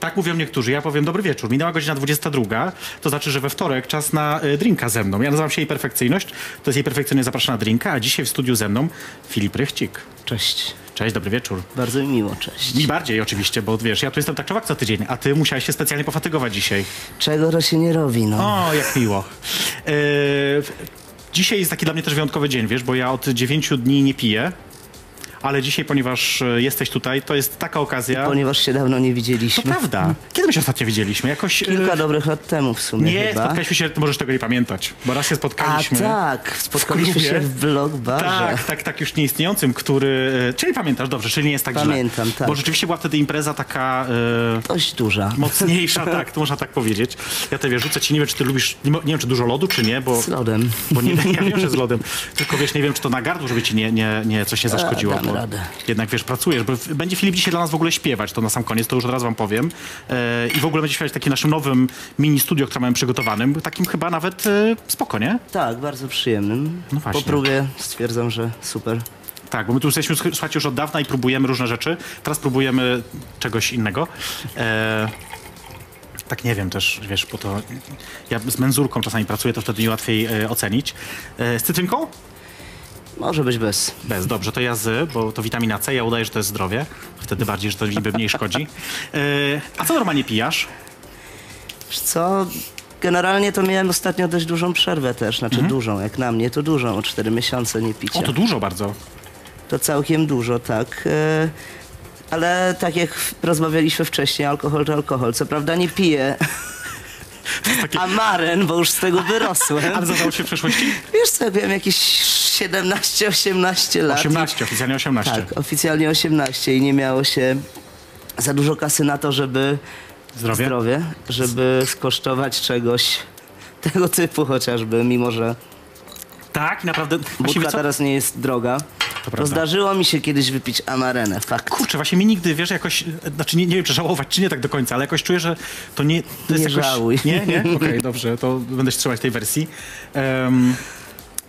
Tak mówią niektórzy. Ja powiem dobry wieczór. Minęła godzina 22, to znaczy, że we wtorek czas na y, drinka ze mną. Ja nazywam się jej perfekcyjność. To jest jej perfekcyjność zaprasza na drinka, a dzisiaj w studiu ze mną Filip Rychcik. Cześć. Cześć, dobry wieczór. Bardzo mi miło, cześć. Mi bardziej oczywiście, bo wiesz, ja tu jestem tak człowiek co tydzień, a ty musiałeś się specjalnie pofatygować dzisiaj. Czego to się nie robi, no. O, jak miło. E, dzisiaj jest taki dla mnie też wyjątkowy dzień, wiesz, bo ja od 9 dni nie piję. Ale dzisiaj, ponieważ e, jesteś tutaj, to jest taka okazja. Ponieważ się dawno nie To widzieliśmy. prawda. Kiedy my się ostatnio widzieliśmy? Jakoś. e, Kilka dobrych lat temu w sumie Nie, chyba. spotkaliśmy się, możesz tego nie pamiętać, bo raz się A spotkaliśmy. tak, spotkaliśmy klubie. się w blogbarze. Tak, tak, tak, już nieistniejącym, który. e, Czyli pamiętasz, dobrze, czyli nie jest tak Pamiętam, źle. tak. Bo rzeczywiście była wtedy impreza taka e, Dość duża. mocniejsza, tak, to można tak powiedzieć. Ja te wiesz, rzucę ci, nie wiem, czy ty lubisz, nie, wiem, czy dużo lodu, czy nie, bo. Z lodem. Bo nie, ja wiem, że z lodem. Tylko wiesz, nie wiem, czy to na gardło, żeby ci nie, nie, nie coś nie zaszkodziło. damy bo radę. Jednak wiesz, pracujesz, bo będzie Filip dzisiaj dla nas w ogóle śpiewać, to na sam koniec, to już od razu wam powiem. E, I w ogóle będzie śpiewać w takim naszym nowym mini studio, które mamy przygotowanym. Takim chyba nawet e, spoko, nie? Tak, bardzo przyjemnym. No właśnie. Po próbie stwierdzam, że super. Tak, bo my tu jesteśmy, słuchajcie, już od dawna i próbujemy różne rzeczy. Teraz próbujemy czegoś innego. E, tak nie wiem też, wiesz, bo to ja z menzurką czasami pracuję, to wtedy mi łatwiej e, ocenić. E, z cytrynką? Może być bez. Bez, dobrze, to ja z, bo to witamina C, ja udaję, że to jest zdrowie. Wtedy bardziej, że to niby mniej szkodzi. E, a co normalnie pijasz? Wiesz co, generalnie to miałem ostatnio dość dużą przerwę też. Znaczy dużą, jak na mnie to dużą, o 4 miesiące nie picia. Mhm. O, to dużo bardzo. To całkiem dużo, tak. E, Ale tak jak rozmawialiśmy wcześniej, alkohol to alkohol. Co prawda nie piję takie- amaren, bo już z tego wyrosłem. Ale zdarzało się w przeszłości? Wiesz co, byłem jakieś 17-18 lat. 18, oficjalnie 18. Tak, oficjalnie 18 i nie miało się za dużo kasy na to, żeby Zdrowie? zdrowie żeby skosztować czegoś tego typu chociażby, mimo że Tak, naprawdę. Właściwie budka co? teraz nie jest droga. To, prawda. zdarzyło mi się kiedyś wypić amarenę, fakt. Kurczę, właśnie mi nigdy, wiesz, jakoś, znaczy nie, nie wiem, czy żałować, czy nie tak do końca, ale jakoś czuję, że to nie, to jest Nie jakoś... żałuj. Nie, nie? Okej, dobrze, to będę się trzymać tej wersji. Em,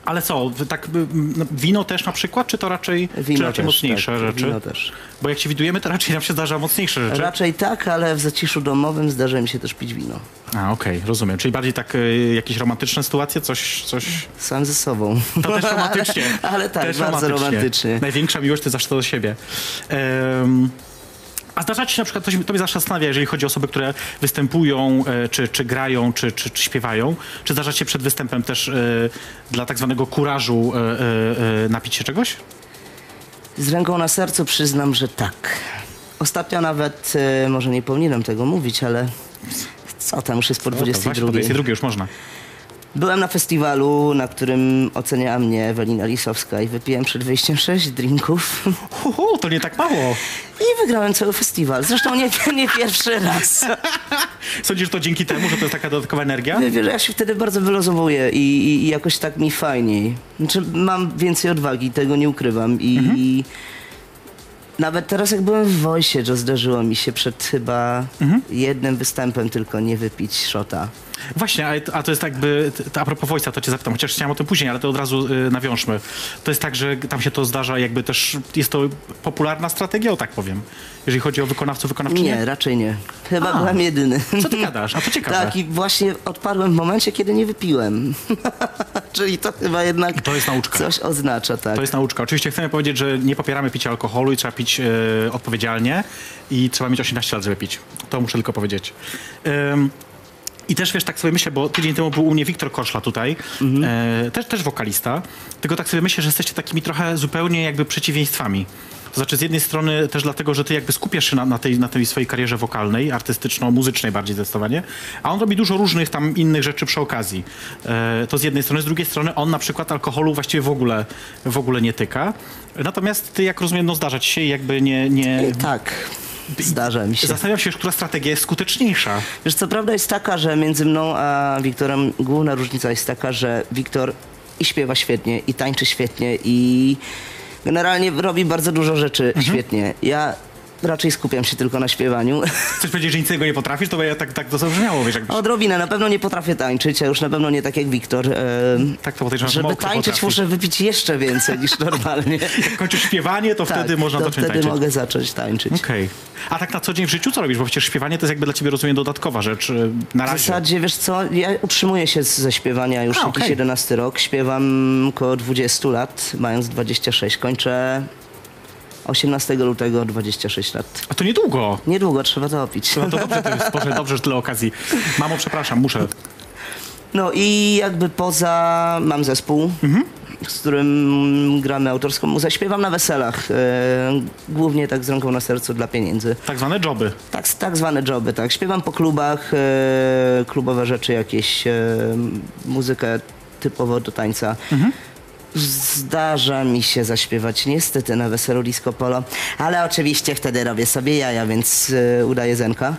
ale co, tak no, wino też na przykład, czy to raczej, czy Wino raczej też, mocniejsze tak, rzeczy? Wino też. Bo jak się widujemy, to raczej nam się zdarza mocniejsze rzeczy. Raczej tak, ale w zaciszu domowym zdarza mi się też pić wino. A, okej, rozumiem. Czyli bardziej tak y, jakieś romantyczne sytuacje, coś... coś... Sam ze sobą. To też romantycznie. ale, ale tak, też bardzo romantycznie. Największa miłość to zawsze do siebie. Em, a zdarza ci się na przykład, to, to mnie zawsze zastanawia, jeżeli chodzi o osoby, które występują, e, czy, czy grają, czy, czy, czy śpiewają, czy zdarza się przed występem też e, dla tak zwanego kurażu e, napić się czegoś? Z ręką na sercu przyznam, że tak. Ostatnio nawet, może nie powinienem tego mówić, ale co tam, już jest po O, to właśnie, 22. po 22 już można. Byłem na festiwalu, na którym oceniała mnie Ewelina Lisowska i wypiłem przed wyjściem sześć drinków Hu, hu, to nie tak mało. i wygrałem cały festiwal. Zresztą nie, nie pierwszy raz. Sądzisz, że to dzięki temu, że to jest taka dodatkowa energia? Wiesz, ja się wtedy bardzo wylozowuję i, i, i jakoś tak mi fajniej. Znaczy, mam więcej odwagi, tego nie ukrywam i... Mhm. i nawet teraz jak byłem w Wojsie, to zdarzyło mi się przed chyba Mhm. jednym występem tylko nie wypić szota. Właśnie, a, to jest jakby, a propos Wojsa, to cię zapytam, chociaż chciałem o tym później, ale to od razu y, nawiążmy. To jest tak, że tam się to zdarza jakby też, jest to popularna strategia, o tak powiem, jeżeli chodzi o wykonawców, wykonawczynie? Nie, raczej nie. Chyba A. byłem jedyny. Co ty gadasz? A to ciekawe. Tak, i właśnie odparłem w momencie, kiedy nie wypiłem. Czyli to chyba jednak To jest nauczka. coś oznacza, tak. To jest nauczka. Oczywiście chcemy powiedzieć, że nie popieramy picia alkoholu i trzeba pić e, odpowiedzialnie i trzeba mieć 18 lat, żeby pić. To muszę tylko powiedzieć. Ym, I też wiesz, tak sobie myślę, bo tydzień temu był u mnie Wiktor Koszla tutaj, e, też, też wokalista, tylko tak sobie myślę, że jesteście takimi trochę zupełnie jakby przeciwieństwami. To znaczy z jednej strony też dlatego, że ty jakby skupiasz się na, na, tej, na tej swojej karierze wokalnej, artystyczno-muzycznej bardziej zdecydowanie, a on robi dużo różnych tam innych rzeczy przy okazji. E, to z jednej strony, z drugiej strony on na przykład alkoholu właściwie w ogóle, w ogóle nie tyka. Natomiast ty, jak rozumiem, no zdarza ci się jakby nie... nie... Tak, zdarza mi się. Zastanawiam się, która strategia jest skuteczniejsza. Wiesz co, prawda jest taka, że między mną a Wiktorem główna różnica jest taka, że Wiktor i śpiewa świetnie, i tańczy świetnie, i generalnie robi bardzo dużo rzeczy świetnie. Ja raczej skupiam się tylko na śpiewaniu. Chcesz powiedzieć, że nic innego nie potrafisz? To by ja tak, tak to zabrzmiało, wiesz, jakbyś... Odrobinę, na pewno nie potrafię tańczyć, a już na pewno nie tak jak Wiktor. Em, Tak to podejrzewam, że Żeby tańczyć potrafi. muszę wypić jeszcze więcej niż normalnie. Jak kończysz śpiewanie, to wtedy można to zacząć wtedy tańczyć. mogę zacząć tańczyć. Okej. A tak na co dzień w życiu co robisz? Bo przecież śpiewanie to jest jakby dla ciebie, rozumiem, dodatkowa rzecz y, na W razie. zasadzie, wiesz co, ja utrzymuję się ze śpiewania już A, jakiś okej. 11 rok. Śpiewam około 20 lat, mając 26. Kończę 18 lutego 26 lat. A to niedługo. Niedługo trzeba to opić. No to dobrze, to jest, Boże, dobrze, że tyle okazji. Mamo, przepraszam, muszę. No i jakby poza... mam zespół, Mhm. z którym gramy autorską muzykę. Śpiewam na weselach, e, głównie tak z ręką na sercu dla pieniędzy. Tak zwane joby. Tak, tak zwane joby, tak. Śpiewam po klubach, e, klubowe rzeczy jakieś, e, muzykę typowo do tańca. Zdarza mi się zaśpiewać niestety na weselu disco polo, ale oczywiście wtedy robię sobie jaja, więc e, udaję zenka.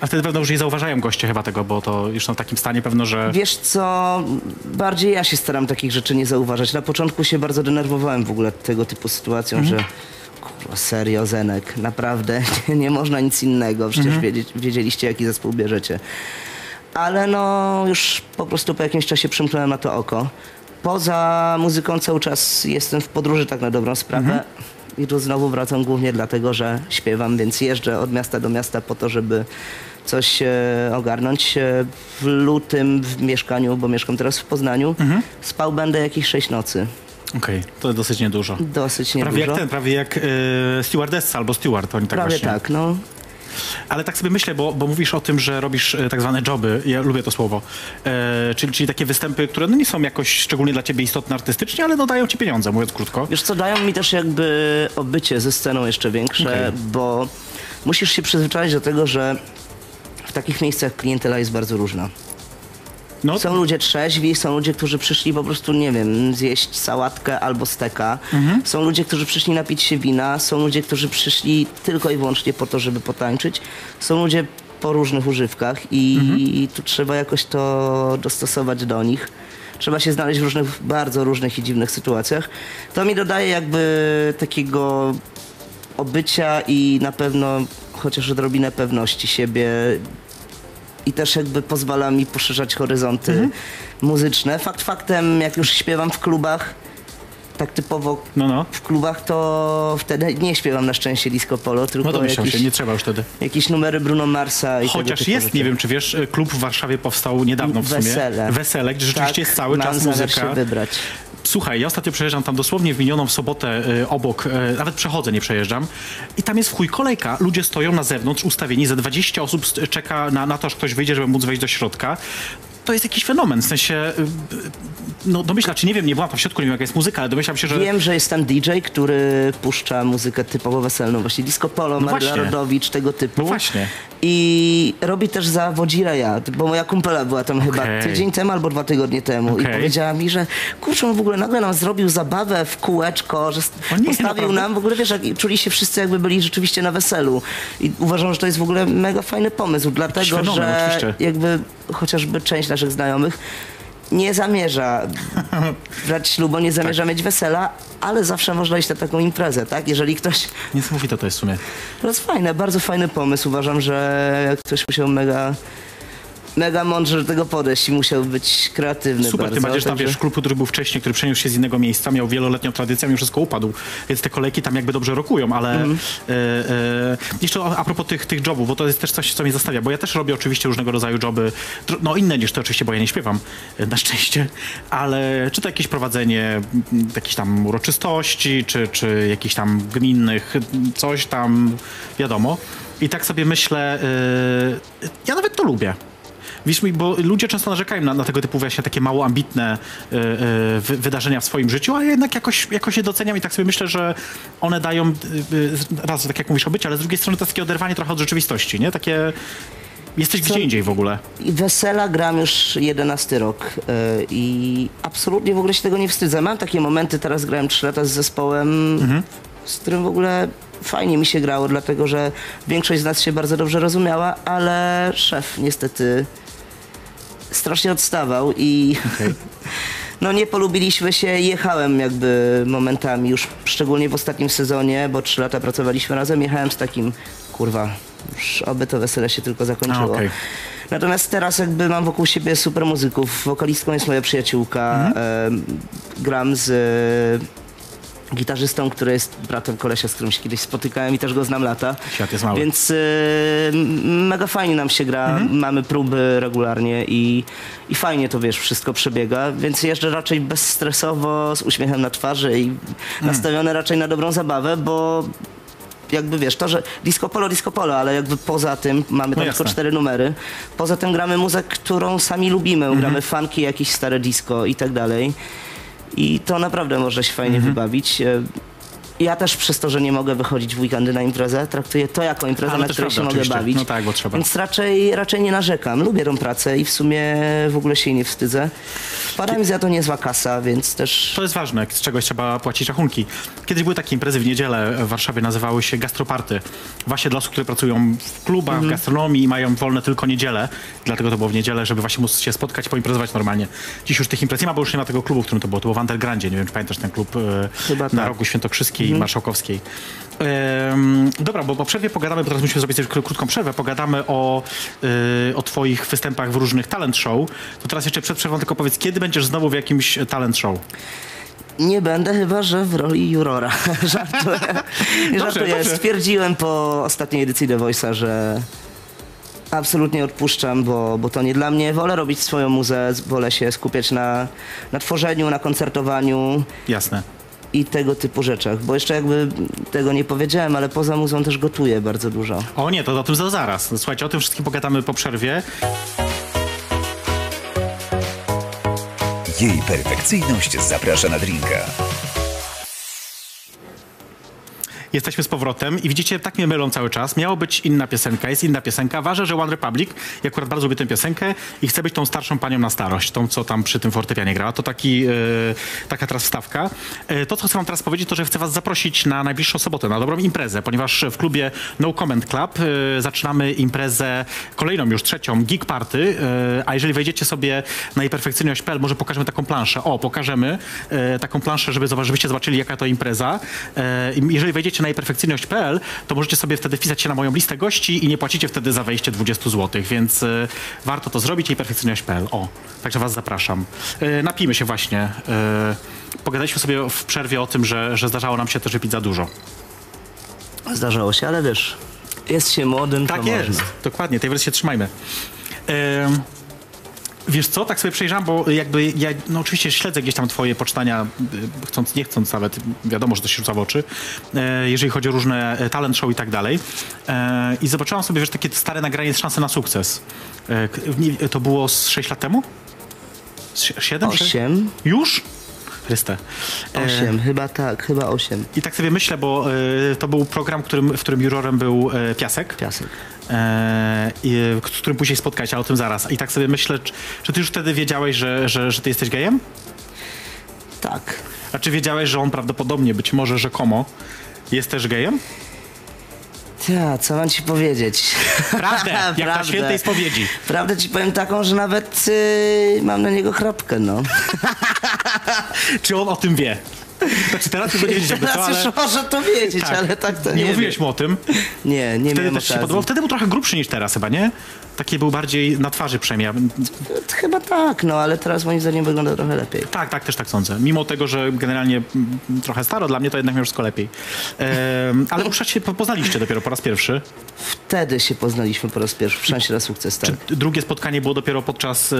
A wtedy pewno już nie zauważają goście chyba tego, bo to już są w takim stanie pewno, że... Wiesz co, bardziej ja się staram takich rzeczy nie zauważać. Na początku się bardzo denerwowałem w ogóle tego typu sytuacją, że kurwa, serio, Zenek, naprawdę nie, nie można nic innego. Przecież wiedzieć, wiedzieliście, jaki zespół bierzecie. Ale no, już po prostu po jakimś czasie przymknąłem na to oko. Poza muzyką cały czas jestem w podróży tak na dobrą sprawę. I tu znowu wracam głównie dlatego, że śpiewam, więc jeżdżę od miasta do miasta po to, żeby coś e, ogarnąć. E, w lutym w mieszkaniu, bo mieszkam teraz w Poznaniu, spał będę jakieś sześć nocy. Okej, to dosyć niedużo. Dosyć Prawie niedużo. jak ten, prawie jak e, stewardessa albo steward, oni tak Prawie właśnie. tak, no. Ale tak sobie myślę, bo, bo mówisz o tym, że robisz e, tak zwane joby, ja lubię to słowo, e, czyli, czyli takie występy, które no nie są jakoś szczególnie dla ciebie istotne artystycznie, ale no dają ci pieniądze, mówiąc krótko. Wiesz co, dają mi też jakby obycie ze sceną jeszcze większe, Okej. bo musisz się przyzwyczaić do tego, że w takich miejscach klientela jest bardzo różna. No, Są ludzie trzeźwi, są ludzie, którzy przyszli po prostu, nie wiem, zjeść sałatkę albo steka. Są ludzie, którzy przyszli napić się wina. Są ludzie, którzy przyszli tylko i wyłącznie po to, żeby potańczyć. Są ludzie po różnych używkach i tu trzeba jakoś to dostosować do nich. Trzeba się znaleźć w różnych, bardzo różnych i dziwnych sytuacjach. To mi dodaje jakby takiego obycia i na pewno chociaż odrobinę pewności siebie i też jakby pozwala mi poszerzać horyzonty Mhm. muzyczne. Fakt faktem, jak już śpiewam w klubach, tak typowo no, no. w klubach, to wtedy nie śpiewam na szczęście disco polo, tylko No jakieś, się, nie trzeba już wtedy. jakieś numery Bruno Marsa i Chociaż jest, rzeczy. nie wiem czy wiesz, e, klub w Warszawie powstał niedawno w sumie. Wesele. Wesele, gdzie rzeczywiście Tak, jest cały czas muzyka. się wybrać. Słuchaj, ja ostatnio przejeżdżam tam dosłownie w minioną sobotę e, obok, e, nawet przechodzę, nie przejeżdżam. I tam jest w chuj kolejka. Ludzie stoją na zewnątrz, ustawieni, ze 20 osób czeka na, na to, aż ktoś wyjdzie, żeby móc wejść do środka. To jest jakiś fenomen, w sensie, e, no domyślam, czy nie wiem, nie byłam tam w środku, nie wiem jaka jest muzyka, ale domyślam się, że... Wiem, że jest tam DJ, który puszcza muzykę typowo weselną, właśnie disco polo, No właśnie. Rodowicz, tego typu. No właśnie. I robi też za Wodzireja, bo moja kumpela była tam chyba Okej. tydzień temu albo dwa tygodnie temu i Okej. powiedziała mi, że kurczę, on w ogóle nagle nam zrobił zabawę w kółeczko, że nie, postawił nam, w ogóle wiesz, jak, czuli się wszyscy jakby byli rzeczywiście na weselu. I uważam, że to jest w ogóle mega fajny pomysł, dlatego fenomen, że oczywiście. jakby chociażby część naszych znajomych nie zamierza brać ślubu, nie zamierza mieć wesela, ale zawsze można iść na taką imprezę, tak? Jeżeli ktoś Niesamowite to jest w sumie. to jest fajne, bardzo fajny pomysł. Uważam, że ktoś musiał mega, mega mądrze do tego podejść i musiał być kreatywny Super, bardzo. tym bardziej, że tam wiesz, klub, który był wcześniej, który przeniósł się z innego miejsca, miał wieloletnią tradycję, mimo wszystko upadł, więc te kolejki tam jakby dobrze rokują, ale e, jeszcze a, propos tych, tych jobów, bo to jest też coś, co mnie zastanawia, bo ja też robię oczywiście różnego rodzaju joby, no inne niż to oczywiście, bo ja nie śpiewam, e, na szczęście, ale czy to jakieś prowadzenie jakichś tam uroczystości, czy, czy jakichś tam gminnych, coś tam, wiadomo. I tak sobie myślę, e, ja nawet to lubię. Wiesz mi, bo ludzie często narzekają na, na tego typu właśnie takie mało ambitne e, wy, wydarzenia w swoim życiu, a jednak jakoś, jakoś je doceniam i tak sobie myślę, że one dają e, raz, tak jak mówisz o ale z drugiej strony to jest takie oderwanie trochę od rzeczywistości, nie? Takie jesteś gdzie indziej w ogóle. Wesela gram już 11 rok yy, i absolutnie w ogóle się tego nie wstydzę. Mam takie momenty, teraz grałem 3 lata z zespołem, z którym w ogóle fajnie mi się grało, dlatego że większość z nas się bardzo dobrze rozumiała, ale szef niestety strasznie odstawał i no nie polubiliśmy się, jechałem jakby momentami, już szczególnie w ostatnim sezonie, bo trzy lata pracowaliśmy razem, jechałem z takim, kurwa, już oby to wesele się tylko zakończyło. Okej. Natomiast teraz jakby mam wokół siebie super muzyków, wokalistką jest moja przyjaciółka, em, gram z e, gitarzystą, który jest bratem kolesia, z którym się kiedyś spotykałem i też go znam lata. Świat jest mały. Więc m- mega fajnie nam się gra, Mhm. mamy próby regularnie i, i fajnie to wiesz, wszystko przebiega, więc jeżdżę raczej bezstresowo, z uśmiechem na twarzy i Mhm. nastawiony raczej na dobrą zabawę, bo jakby wiesz, to, że disco polo, disco polo, ale jakby poza tym mamy tam No tylko cztery numery. Poza tym gramy muzykę, którą sami lubimy. Mhm. Gramy funky, jakieś stare disco i tak dalej. I to naprawdę może się fajnie Mhm. wybawić. Ja też przez to, że nie mogę wychodzić w weekendy na imprezę, traktuję to jako imprezę, Ale na której się prawda, mogę oczywiście. bawić. No tak, bo trzeba. Więc raczej, raczej nie narzekam. Lubię tą pracę i w sumie w ogóle się jej nie wstydzę. Wpada mi za to niezła kasa, więc też... To jest ważne, z czegoś trzeba płacić rachunki. Kiedyś były takie imprezy w niedzielę w Warszawie, nazywały się gastroparty. Właśnie dla osób, które pracują w klubach, Mhm. w gastronomii i mają wolne tylko niedzielę. Dlatego to było w niedzielę, żeby właśnie móc się spotkać, poimprezować normalnie. Dziś już tych imprez nie ma, bo już nie ma tego klubu, w którym to było. To było w Undergroundzie. Nie wiem, czy pamiętasz ten klub e, Chyba na tak. rogu Świętokrzyskiej i Marszałkowskiej. Em, dobra, bo po przerwie pogadamy, bo teraz musimy zrobić też kró- krótką przerwę. Pogadamy o, y, o twoich występach w różnych talent show. To teraz jeszcze przed przerwą tylko powiedz, kiedy będziesz znowu w jakimś talent show? Nie będę chyba, że w roli jurora. Żartuję. Żartuję. dobrze. Stwierdziłem po ostatniej edycji The Voice'a, że absolutnie odpuszczam, bo, bo to nie dla mnie. Wolę robić swoją muzę, wolę się skupiać na, na tworzeniu, na koncertowaniu Jasne. I tego typu rzeczach. Bo jeszcze jakby tego nie powiedziałem, ale poza muzą też gotuję bardzo dużo. O nie, to o tym za zaraz. Słuchajcie, o tym wszystkim pogadamy po przerwie. Jej perfekcyjność zaprasza na drinka. Jesteśmy z powrotem i widzicie, tak mnie mylą cały czas. Miało być inna piosenka, jest inna piosenka. Ważę, że One Republic, ja akurat bardzo lubię tę piosenkę i chcę być tą starszą panią na starość, tą, co tam przy tym fortepianie grała. To taki, e, taka teraz wstawka. E, to, co chcę wam teraz powiedzieć, to, że chcę was zaprosić na najbliższą sobotę, na dobrą imprezę, ponieważ w klubie No Comment Club e, zaczynamy imprezę, kolejną już, trzecią, Geek Party, a jeżeli wejdziecie sobie na jeperfekcyjność.pl, może pokażemy taką planszę. O, pokażemy taką planszę, żeby żebyście zobaczyli, jaka to impreza. Jeżeli wejdziecie na jeperfekcyjność.pl, to możecie sobie wtedy wpisać się na moją listę gości i nie płacicie wtedy za wejście 20 zł, więc e, warto to zrobić. jeperfekcyjność.pl. O, także was zapraszam. E, napijmy się właśnie. E, pogadaliśmy sobie w przerwie o tym, że, że zdarzało nam się też wypić za dużo. Zdarzało się, ale wiesz, jest się młodym, Tak to jest, można. dokładnie, tej wersji się trzymajmy. Em, wiesz co, tak sobie przejrzałem, bo jakby ja no oczywiście śledzę gdzieś tam twoje pocztania, y, chcąc, nie chcąc nawet, wiadomo, że to się rzuca w oczy, e, jeżeli chodzi o różne e, talent show i tak dalej. E, I zobaczyłam sobie, wiesz, takie stare nagranie z szansy na sukces. To było z 6 lat temu? Z si- Siedem? Sześć? Osiem? Chryste. E, chyba tak, chyba osiem. I tak sobie myślę, bo e, to był program, którym, w którym jurorem był e, Piasek. Piasek. e, i, z którym później spotkać, ale o tym zaraz. I tak sobie myślę, czy, czy ty już wtedy wiedziałeś, że, że, że ty jesteś gejem? Tak. A czy wiedziałeś, że on prawdopodobnie, być może rzekomo, jest też gejem? Ja, co mam ci powiedzieć? Prawdę, jak na Prawdę. świętej spowiedzi. Prawdę ci powiem taką, że nawet y, mam na niego chrapkę, no. Czy on o tym wie? Znaczy teraz już nie wiedzieć, Teraz ale... już może to wiedzieć, Tak. ale tak to nie, nie, mówiłeś wiem. mu o tym. Nie, nie Wtedy miałem też się podobał. Wtedy był trochę grubszy niż teraz chyba, nie? Taki był bardziej na twarzy przynajmniej. Chyba tak, no ale teraz moim zdaniem wygląda trochę lepiej. Tak, tak, też tak sądzę. Mimo tego, że generalnie trochę staro, dla mnie to jednak miał wszystko lepiej. Ehm, ale już się po- poznaliście dopiero po raz pierwszy. Wtedy się poznaliśmy po raz pierwszy w szansie na sukces, tak? Czy drugie spotkanie było dopiero podczas, e,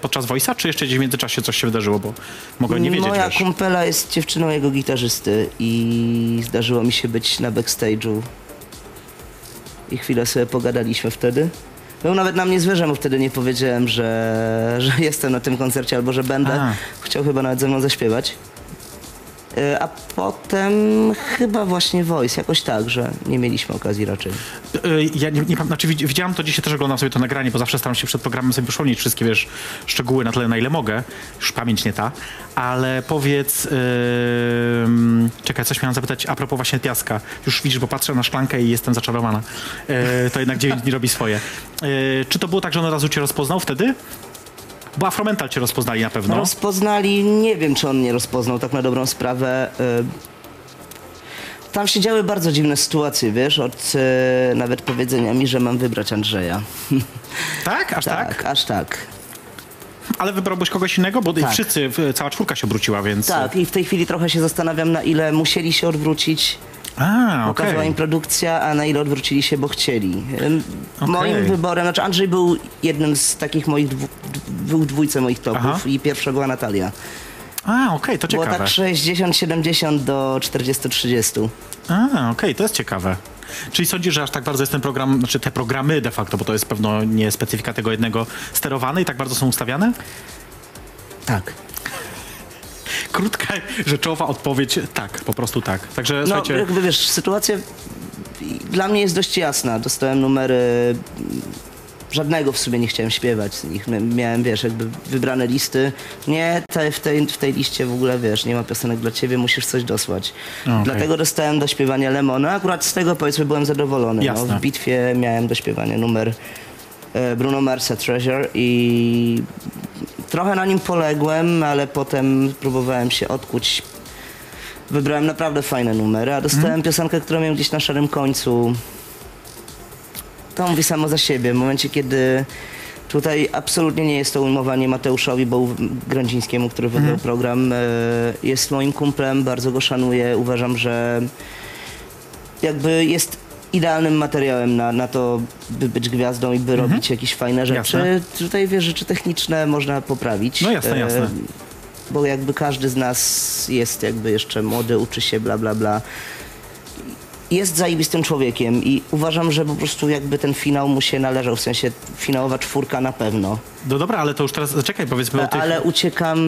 podczas Voice'a, czy jeszcze gdzieś w międzyczasie coś się wydarzyło, bo mogę nie wiedzieć, Moja wiesz. kumpela jest dziewczyną jego gitarzysty i zdarzyło mi się być na backstage'u i chwilę sobie pogadaliśmy wtedy. Był nawet na mnie zwyżem, bo wtedy nie powiedziałem, że, że jestem na tym koncercie albo że będę. A. Chciał chyba nawet ze mną zaśpiewać. E, A potem chyba właśnie Voice, jakoś tak, że nie mieliśmy okazji raczej. E, Ja nie, nie, znaczy widz- widziałam to dzisiaj, też oglądam sobie to nagranie, bo zawsze staram się przed programem sobie przypomnieć wszystkie, wiesz, szczegóły na tyle, na ile mogę. Już pamięć nie ta. Ale powiedz, ym, czekaj, coś miałam zapytać a propos właśnie Piaska. Już widzisz, bo patrzę na szklankę i jestem zaczarowana. E, to jednak 9 dni robi swoje. E, czy to było tak, że on od razu cię rozpoznał wtedy? Bo Afromental cię rozpoznali na pewno. Rozpoznali, nie wiem czy on nie rozpoznał, tak na dobrą sprawę. y, Tam się działy bardzo dziwne sytuacje, wiesz, od y, nawet powiedzenia mi, że mam wybrać Andrzeja. tak? Aż tak? aż tak. Ale wybrałbyś kogoś innego? Bo Tak. wszyscy, cała czwórka się obróciła, więc... Tak, i w tej chwili trochę się zastanawiam, na ile musieli się odwrócić, A, pokazała okej. im produkcja, a na ile odwrócili się, bo chcieli. Okej. Moim wyborem, znaczy Andrzej był jednym z takich moich, dwu, był dwójce moich topów Aha. i pierwsza była Natalia. A, okej, to Było ciekawe. tak 60-70 do 40-30. A, okej, to jest ciekawe. Czyli sądzisz, że aż tak bardzo jest ten program, znaczy te programy de facto, bo to jest pewno nie specyfika tego jednego, sterowane i tak bardzo są ustawiane? Tak. Krótka, rzeczowa odpowiedź, tak, po prostu tak. Także No, słuchajcie, jakby wiesz, sytuacja dla mnie jest dość jasna. Dostałem numery, żadnego w sumie nie chciałem śpiewać z nich. Miałem, wiesz, jakby wybrane listy. Nie, te, w, tej, w tej liście w ogóle, wiesz, nie ma piosenek dla ciebie, musisz coś dosłać. Okej. Dlatego dostałem do śpiewania Lemona. Akurat z tego, powiedzmy, byłem zadowolony. No, w bitwie miałem do śpiewania numer e, Bruno Marsa Treasure i trochę na nim poległem, ale potem próbowałem się odkuć Wybrałem naprawdę fajne numery, a dostałem Mhm. piosenkę, którą miałem gdzieś na szarym końcu. To mówi samo za siebie. W momencie, kiedy tutaj absolutnie nie jest to ujmowanie Mateuszowi Boł- Grądzińskiemu, który wygrał Mhm. program, e, jest moim kumplem, bardzo go szanuję. Uważam, że jakby jest idealnym materiałem na, na to, by być gwiazdą i by robić jakieś fajne rzeczy. Mhm. Jasne. Tutaj wiesz, rzeczy techniczne można poprawić. No jasne, jasne. bo jakby każdy z nas jest jakby jeszcze młody, uczy się, bla, bla, bla. Jest zajebistym człowiekiem i uważam, że po prostu jakby ten finał mu się należał, w sensie finałowa czwórka na pewno. no dobra, ale to już teraz, czekaj, powiedzmy o tych... Ale uciekam,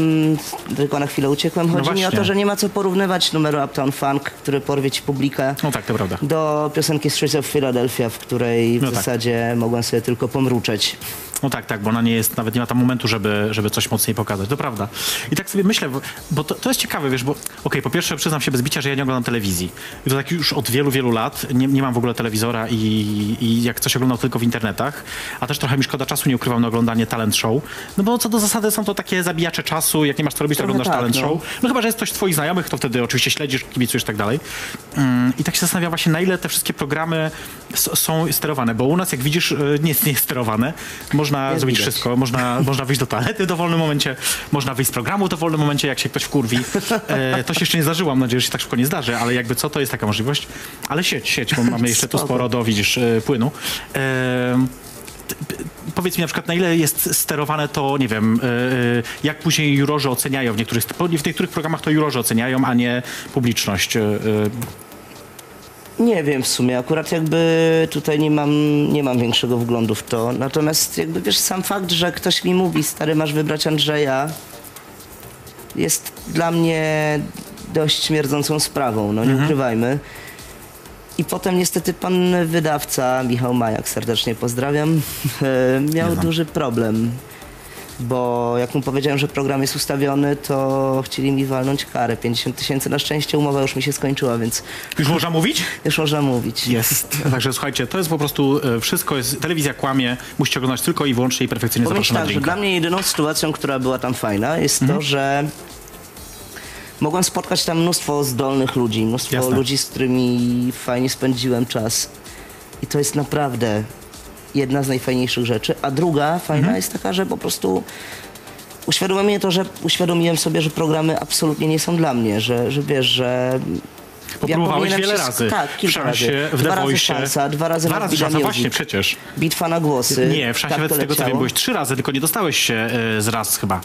tylko na chwilę uciekłem. Chodzi mi o No to, że nie ma co porównywać numeru Uptown Funk, który porwie ci publikę, No tak, to prawda. do piosenki Streets of Philadelphia, w której w No tak. zasadzie mogłem sobie tylko pomruczeć. No tak, tak, bo ona nie jest, nawet nie ma tam momentu, żeby, żeby coś mocniej pokazać. To prawda. I tak sobie myślę, bo, to, to jest ciekawe, wiesz, bo okej, po pierwsze przyznam się bez bicia, że ja nie oglądam telewizji. I to tak już od wielu, wielu lat. Nie, nie mam w ogóle telewizora i, i jak coś oglądam tylko w internetach. A też trochę mi szkoda czasu, nie ukrywam, na oglądanie talent show. No bo co do zasady są to takie zabijacze czasu, jak nie masz co robić, to Trochę oglądasz tak, talent no. show. No chyba, że jest ktoś twoich znajomych, to wtedy oczywiście śledzisz, kibicujesz i tak dalej. Mm, I tak się zastanawiam właśnie, na ile te wszystkie programy są sterowane, bo u nas, jak widzisz, y, nie jest, nie jest sterowane. Można Jest zrobić widać. wszystko. Można, można wyjść do toalety w dowolnym momencie, można wyjść z programu w dowolnym momencie, jak się ktoś wkurwi. E, to się jeszcze nie zdarzyło, mam nadzieję, że się tak szybko nie zdarzy, ale jakby co, to jest taka możliwość. Ale sieć, sieć, bo mamy jeszcze tu sporo do, widzisz, e, płynu. E, Powiedz mi na przykład, na ile jest sterowane to, nie wiem, e, e, jak później jurorzy oceniają w niektórych, w niektórych programach to jurorzy oceniają, a nie publiczność. Nie wiem w sumie, akurat jakby tutaj nie mam, nie mam większego wglądu w to. Natomiast jakby wiesz, sam fakt, że ktoś mi mówi, stary, masz wybrać Andrzeja, jest dla mnie dość śmierdzącą sprawą, no nie ukrywajmy. I potem niestety pan wydawca, Michał Majak, serdecznie pozdrawiam, miał duży problem. Bo jak mu powiedziałem, że program jest ustawiony, to chcieli mi walnąć karę 50 tysięcy. Na szczęście umowa już mi się skończyła, więc Już można mówić? już można mówić. Jest. Także słuchajcie, to jest po prostu e, wszystko, jest, telewizja kłamie, musicie oglądać tylko i wyłącznie i perfekcyjnie Powiem zapraszam tak, że dla mnie jedyną sytuacją, która była tam fajna, jest Mhm. to, że mogłem spotkać tam mnóstwo zdolnych ludzi, mnóstwo Jasne. ludzi, z którymi fajnie spędziłem czas. I to jest naprawdę jedna z najfajniejszych rzeczy. A druga fajna Mhm. jest taka, że po prostu uświadomiłem mnie to, że uświadomiłem sobie, że programy absolutnie nie są dla mnie, że, że wiesz, że Bo ja wiele wszystko- razy. Tak, w kilka szansie, razy. w Dwa razy szansa, dwa razy Dwa razy szansa, właśnie, przecież. Bitwa na głosy. Nie, w szansie tak z tego co wiem, byłeś trzy razy, tylko nie dostałeś się e, z raz chyba.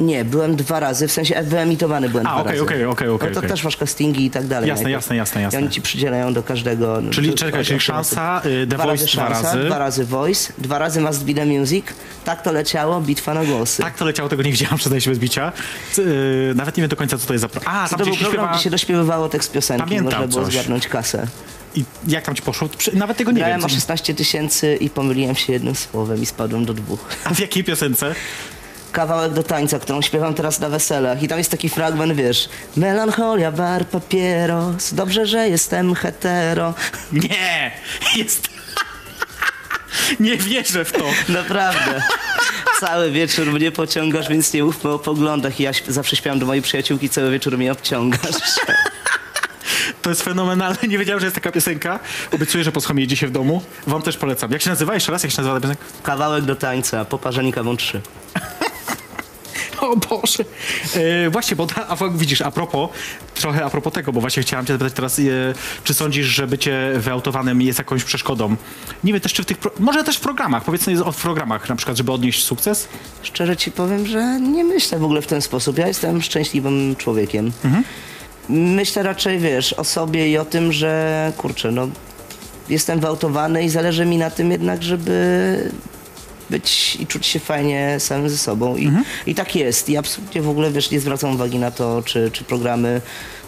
Nie, byłem dwa razy, w sensie wyemitowany byłem A, dwa okej, razy. okej, okej, okej, No to okej. też masz castingi i tak dalej. Jasne, najpierw. jasne, jasne, jasne. I oni ci przydzielają do każdego... Czyli do- czekaj, czyli szansa, y, The dwa Voice razy dwa szansa, razy. dwa razy voice, dwa razy Must Be The Music. Tak to leciało, bitwa na głosy. Tak to leciało, tego nie widziałam, przyznaję się bez bicia. C- y, nawet nie wiem do końca, co to jest za... Pro... A, to tam był gdzieś się program, śpiewa... gdzie się dośpiewywało tekst piosenki, Pamiętam można było coś. zgarnąć kasę. I jak tam ci poszło? Przy- Nawet tego nie Grałem wiem. o Co... 16 tysięcy i pomyliłem się jednym słowem i spadłem do dwóch. A w jakiej piosence? Kawałek do tańca, którą śpiewam teraz na weselach i tam jest taki fragment, wiesz Melancholia, bar, papieros, dobrze, że jestem hetero. Nie! Jest... nie wierzę w to. Naprawdę. Cały wieczór mnie pociągasz, więc nie mówmy o poglądach. I ja zawsze śpiewam do mojej przyjaciółki, cały wieczór mnie obciągasz. To jest fenomenalne. Nie wiedziałem, że jest taka piosenka. Obiecuję, że posłucham jej dzisiaj w domu. Wam też polecam. Jak się nazywa? Jeszcze raz, jak się nazywa ta piosenka? Kawałek do tańca, poparzeni kawą 3. O Boże. E, właśnie, bo ta, a widzisz, a propos, trochę a propos tego, bo właśnie chciałam cię zapytać teraz, e, czy sądzisz, że bycie wyautowanym jest jakąś przeszkodą? Nie wiem też, czy w tych, pro, może też w programach, powiedzmy o w programach na przykład, żeby odnieść sukces? Szczerze ci powiem, że nie myślę w ogóle w ten sposób. Ja jestem szczęśliwym człowiekiem. Myślę raczej, wiesz, o sobie i o tym, że kurczę, no jestem wyautowany i zależy mi na tym jednak, żeby być i czuć się fajnie samym ze sobą. I, i tak jest. I absolutnie w ogóle, wiesz, nie zwracam uwagi na to, czy, czy programy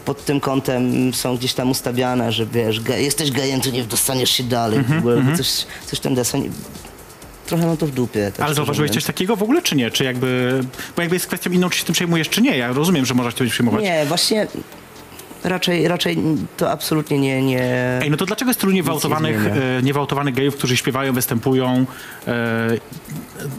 pod tym kątem są gdzieś tam ustawiane, że wiesz, ge, jesteś gejem, to nie dostaniesz się dalej. W ogóle coś, coś tam deseń. Trochę mam to w dupie. Tak Ale zauważyłeś mówiąc. coś takiego w ogóle, czy nie? Czy jakby, bo jakby jest kwestią inną, czy się tym przejmujesz, czy nie. Ja rozumiem, że możesz się tym przejmować. Nie, właśnie raczej, raczej to absolutnie nie, nie... Ej, no to dlaczego jest tylu niewałtowanych, zmienia. e, niewałtowanych gejów, którzy śpiewają, występują? E,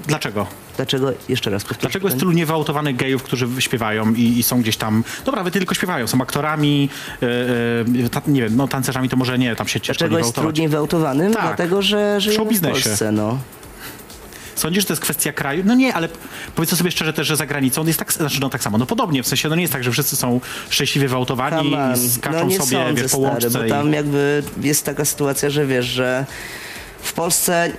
dlaczego? Dlaczego, jeszcze raz powtórzę. Dlaczego jest tylu niewałtowanych gejów, którzy śpiewają i, i są gdzieś tam... Dobra, wy tylko śpiewają, są aktorami, e, e, ta, nie wiem, no tancerzami to może nie, tam się ciężko Dlaczego jest trudniej wyautowany? Tak. Dlatego, że żyjemy w showbiznesie. Polsce, no. Sądzisz, że to jest kwestia kraju? No nie, ale powiedzmy sobie szczerze też, że za granicą jest tak, znaczy no tak samo, no podobnie, w sensie no nie jest tak, że wszyscy są szczęśliwie wyautowani i skaczą no nie sobie, sądzę, wiesz, po stary, łączce bo i... tam jakby jest taka sytuacja, że wiesz, że w Polsce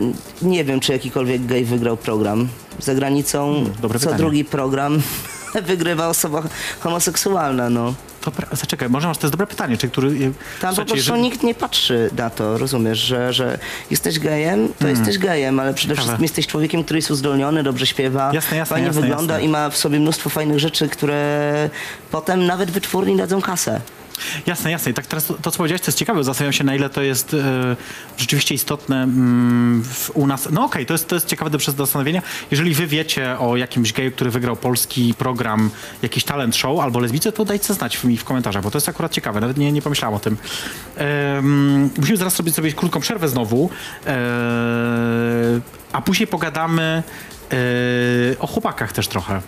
nie wiem, czy jakikolwiek gej wygrał program. Za granicą Hmm, dobre co pytanie. drugi program wygrywa osoba homoseksualna, no. Dobra, zaczekaj, może masz, to jest dobre pytanie, czy który... Tam po prostu jeżeli- nikt nie patrzy na to, rozumiesz, że, że jesteś gejem, to jesteś gejem, ale przede Hmm. Ciekawe. wszystkim jesteś człowiekiem, który jest uzdolniony, dobrze śpiewa, Jasne, jasne, fajnie jasne, wygląda jasne. i ma w sobie mnóstwo fajnych rzeczy, które potem nawet wytwórni dadzą kasę. Jasne, jasne. I tak teraz to, to co powiedziałeś, to jest ciekawe. Zastanawiam się, na ile to jest e, rzeczywiście istotne mm, w, u nas. No okej, to, jest, to jest ciekawe do zastanowienia. Jeżeli wy wiecie o jakimś geju, który wygrał polski program, jakiś talent show albo lesbice, to dajcie znać mi w komentarzach, bo to jest akurat ciekawe. Nawet nie, nie pomyślałem o tym. Musimy zaraz sobie zrobić krótką przerwę znowu, e, a później pogadamy e, o chłopakach też trochę.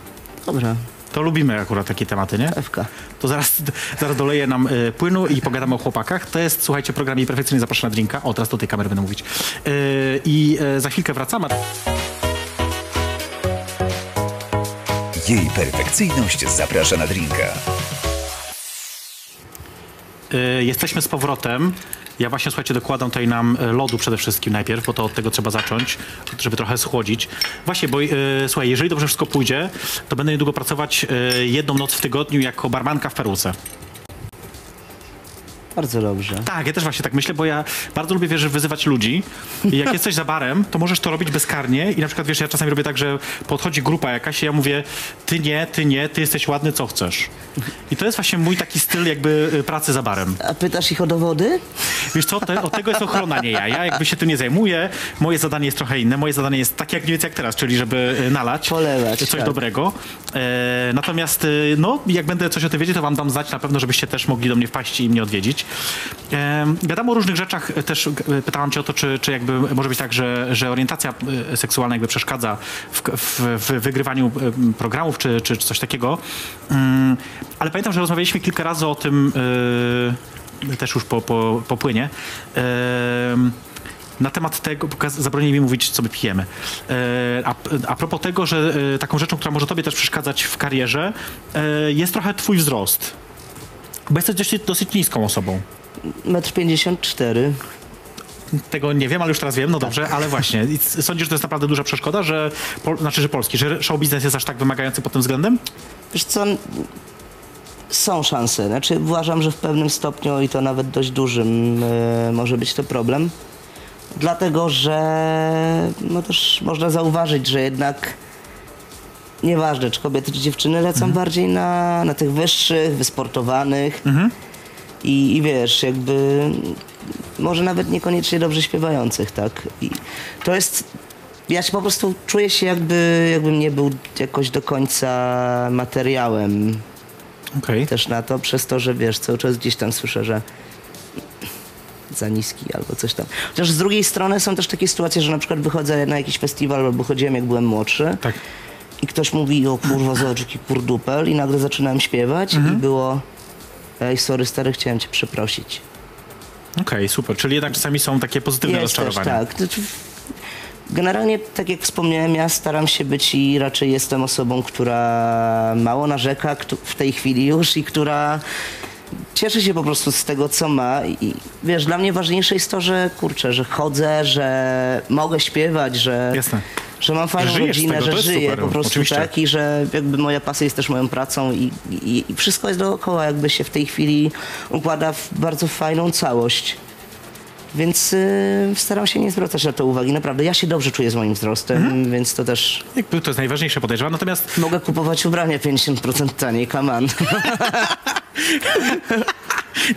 Dobra, To lubimy akurat takie tematy, nie? Ewka. To zaraz, zaraz doleję nam y, płynu i pogadamy o chłopakach. To jest, słuchajcie, program jej perfekcyjnie zaprasza na drinka. O, teraz do tej kamery będę mówić. Y, I y, za chwilkę wracamy. Jej perfekcyjność zaprasza na drinka. Y, jesteśmy z powrotem. Ja właśnie, słuchajcie, dokładam tutaj nam y, lodu przede wszystkim najpierw, bo to od tego trzeba zacząć, żeby trochę schłodzić. Właśnie, bo y, słuchaj, jeżeli dobrze wszystko pójdzie, to będę niedługo pracować y, jedną noc w tygodniu jako barmanka w peruce. Bardzo dobrze. Tak, ja też właśnie tak myślę, bo ja bardzo lubię, wiesz, wyzywać ludzi. I jak jesteś za barem, to możesz to robić bezkarnie i na przykład, wiesz, ja czasami robię tak, że podchodzi grupa jakaś i ja mówię, ty nie, ty nie, ty jesteś ładny, co chcesz. I to jest właśnie mój taki styl jakby pracy za barem. A pytasz ich o dowody? Wiesz co, te, od tego jest ochrona, nie ja. Ja jakby się tym nie zajmuję. Moje zadanie jest trochę inne. Moje zadanie jest takie jak więcej jak teraz, czyli żeby y, nalać Polewać, coś tak. dobrego. E, natomiast, y, no, jak będę coś o tym wiedzieć, to wam dam znać na pewno, żebyście też mogli do mnie wpaść i mnie odwiedzić. E, gadamy o różnych rzeczach. Też y, pytałam cię o to, czy, czy jakby może być tak, że, że orientacja seksualna jakby przeszkadza w, w, w wygrywaniu programów, czy, czy coś takiego. Mm, ale pamiętam, że rozmawialiśmy kilka razy o tym, też już po, po, po płynie. Na temat tego, zabronili mi mówić, co my pijemy. E, a, a propos tego, że e, taką rzeczą, która może tobie też przeszkadzać w karierze, e, jest trochę twój wzrost. Bo jesteś dosyć, dosyć niską osobą. Metr 54. Tego nie wiem, ale już teraz wiem, no dobrze, ale właśnie. Sądzisz, że to jest naprawdę duża przeszkoda, że, znaczy, że polski, że show biznes jest aż tak wymagający pod tym względem? Wiesz co, są szanse. Znaczy uważam, że w pewnym stopniu i to nawet dość dużym e, może być to problem. Dlatego, że no też można zauważyć, że jednak nieważne, czy kobiety, czy dziewczyny lecą bardziej na, na tych wyższych, wysportowanych. I, I wiesz, jakby może nawet niekoniecznie dobrze śpiewających, tak? I to jest. Ja się po prostu czuję się jakby, jakbym nie był jakoś do końca materiałem Okej. też na to, przez to, że wiesz, cały czas gdzieś tam słyszę, że za niski albo coś tam. Chociaż z drugiej strony są też takie sytuacje, że na przykład wychodzę na jakiś festiwal albo chodziłem jak byłem młodszy Tak. i ktoś mówi, o kurwa, zobacz jaki kurdupel i nagle zaczynałem śpiewać i było, ej sorry stary, chciałem cię przeprosić. Okej, super. Czyli jednak czasami są takie pozytywne Jest też, rozczarowania. tak. Generalnie, tak jak wspomniałem, ja staram się być i raczej jestem osobą, która mało narzeka w tej chwili już i która cieszy się po prostu z tego, co ma. I wiesz, dla mnie ważniejsze jest to, że kurczę, że chodzę, że mogę śpiewać, że, Jasne. że mam fajną żyjesz rodzinę, tego, że żyję super, po prostu oczywiście. tak i że jakby moja pasja jest też moją pracą i, i, i wszystko jest dookoła, jakby się w tej chwili układa w bardzo fajną całość. Więc y, staram się nie zwracać na to uwagi. Naprawdę, ja się dobrze czuję z moim wzrostem, Mhm. więc to też Jakby to jest najważniejsze podejrzewam. Natomiast mogę kupować ubrania 50% taniej, come on.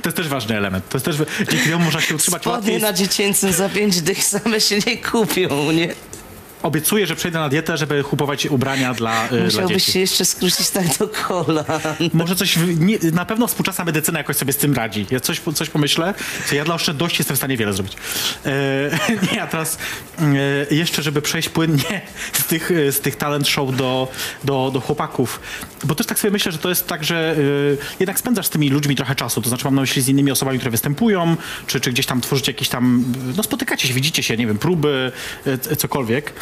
to jest też ważny element. To jest też, dzięki temu można się utrzymać Spodnie łatwiej. na dziecięcym za 5 dych same się nie kupią, nie? Obiecuję, że przejdę na dietę, żeby kupować ubrania dla, y, dla Musiałbyś dzieci. się jeszcze skrócić tak do kolan. Może coś, nie, na pewno współczesna medycyna jakoś sobie z tym radzi. Ja coś, coś pomyślę, co ja dla oszczędności jestem w stanie wiele zrobić. E, nie, a teraz e, jeszcze, żeby przejść płynnie z tych, e, z tych talent show do, do, do chłopaków. Bo też tak sobie myślę, że to jest tak, że e, jednak spędzasz z tymi ludźmi trochę czasu. To znaczy mam na myśli z innymi osobami, które występują, czy, czy gdzieś tam tworzycie jakieś tam, no spotykacie się, widzicie się, nie wiem, próby, e, cokolwiek.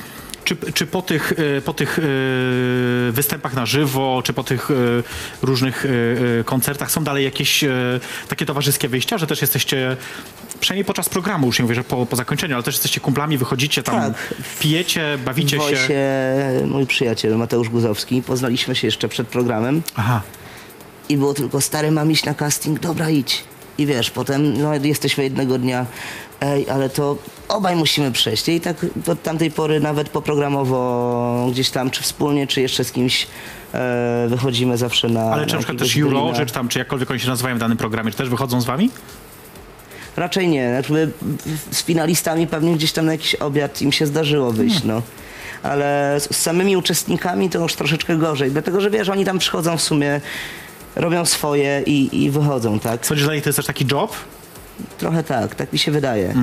Czy, czy po tych, e, po tych e, występach na żywo, czy po tych e, różnych koncertach są dalej jakieś takie towarzyskie wyjścia, że też jesteście, przynajmniej podczas programu, już nie mówię, że po, po zakończeniu, ale też jesteście kumplami, wychodzicie tam, Tak. pijecie, bawicie W się. Mój przyjaciel Mateusz Guzowski, poznaliśmy się jeszcze przed programem Aha. i było tylko stary, mam iść na casting, dobra idź. I wiesz, potem no, jesteśmy jednego dnia, ej, ale to obaj musimy przejść. I tak od tamtej pory nawet poprogramowo gdzieś tam, czy wspólnie, czy jeszcze z kimś e, wychodzimy zawsze na Ale czy na na przykład też jurorzy, czy tam, czy jakkolwiek oni się nazywają w danym programie, czy też wychodzą z wami? Raczej nie. Znaczy, z finalistami pewnie gdzieś tam na jakiś obiad im się zdarzyło wyjść, no. Ale z, z samymi uczestnikami to już troszeczkę gorzej, dlatego że wiesz, oni tam przychodzą w sumie, robią swoje i, i wychodzą, tak? Sądzisz, że dla nich to jest też taki job? Trochę tak, tak mi się wydaje.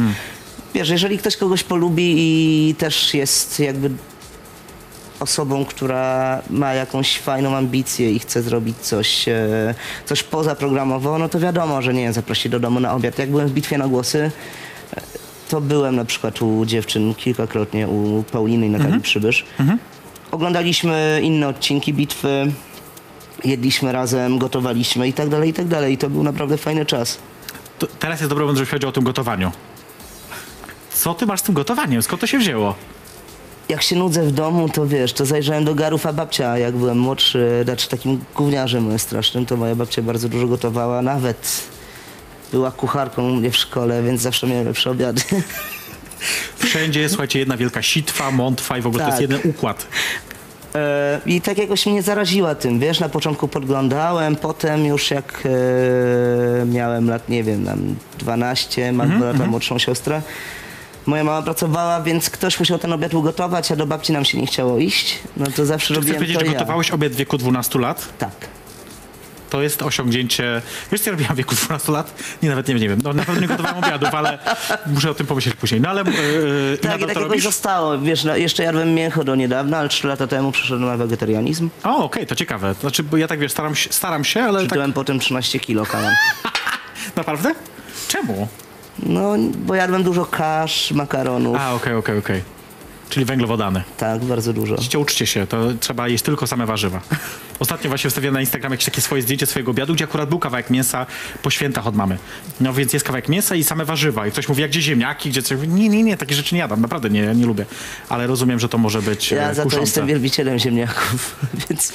Wiesz, jeżeli ktoś kogoś polubi i też jest jakby osobą, która ma jakąś fajną ambicję i chce zrobić coś, e, coś pozaprogramowo, no to wiadomo, że nie zaprosi do domu na obiad. Jak byłem w bitwie na głosy, e, to byłem na przykład u dziewczyn kilkakrotnie, u Pauliny i Natalii Przybysz. Oglądaliśmy inne odcinki bitwy, jedliśmy razem, gotowaliśmy i tak dalej, i tak dalej. I to był naprawdę fajny czas. To teraz jest dobry moment, żeby powiedział o tym gotowaniu. Co ty masz z tym gotowaniem? Skąd to się wzięło? jak się nudzę w domu, to wiesz, to zajrzałem do garów, a babcia, jak byłem młodszy, znaczy takim gówniarzem strasznym, to moja babcia bardzo dużo gotowała, nawet była kucharką u mnie w szkole, więc zawsze miałem lepsze obiady. Wszędzie jest, słuchajcie, jedna wielka sitwa, mątwa i w ogóle to jest Tak. jeden układ. E, I tak jakoś mnie zaraziła tym, wiesz, na początku podglądałem, potem już jak e, miałem lat, nie wiem, tam 12, mam Mhm, dwa lata młodszą siostrę, moja mama pracowała, więc ktoś musiał ten obiad ugotować, a do babci nam się nie chciało iść, no to zawsze Czy chcesz robiłem wiedzieć, to że ja. gotowałeś obiad w wieku 12 lat? Tak. To jest osiągnięcie. Wiesz, co ja robiłam w wieku 12 lat? Nie, nawet nie, nie wiem. No, na pewno nie gotowałem obiadów, ale muszę o tym pomyśleć później. No ale yy, Tak, i tak zostało. Wiesz, no, jeszcze jadłem mięcho do niedawna, ale trzy lata temu przeszedłem na wegetarianizm. O, okej, to ciekawe. Znaczy, bo ja tak wiesz, staram się, staram się ale tak Przytyłem potem 13 kilo kalan. naprawdę? Czemu? No, bo jadłem dużo kasz, makaronów. A, okej, okej, okej. Czyli węglowodany. Tak, bardzo dużo. Widzicie, uczcie się, to trzeba jeść tylko same warzywa. Ostatnio właśnie wstawiłem na Instagram jakieś takie swoje zdjęcie swojego obiadu, gdzie akurat był kawałek mięsa po świętach od mamy. No więc jest kawałek mięsa i same warzywa. I ktoś mówi, jak gdzie ziemniaki, gdzie coś. Nie, nie, nie, takie rzeczy nie jadam, naprawdę nie, nie lubię. Ale rozumiem, że to może być Ja e, za to kuszące. jestem wielbicielem ziemniaków, więc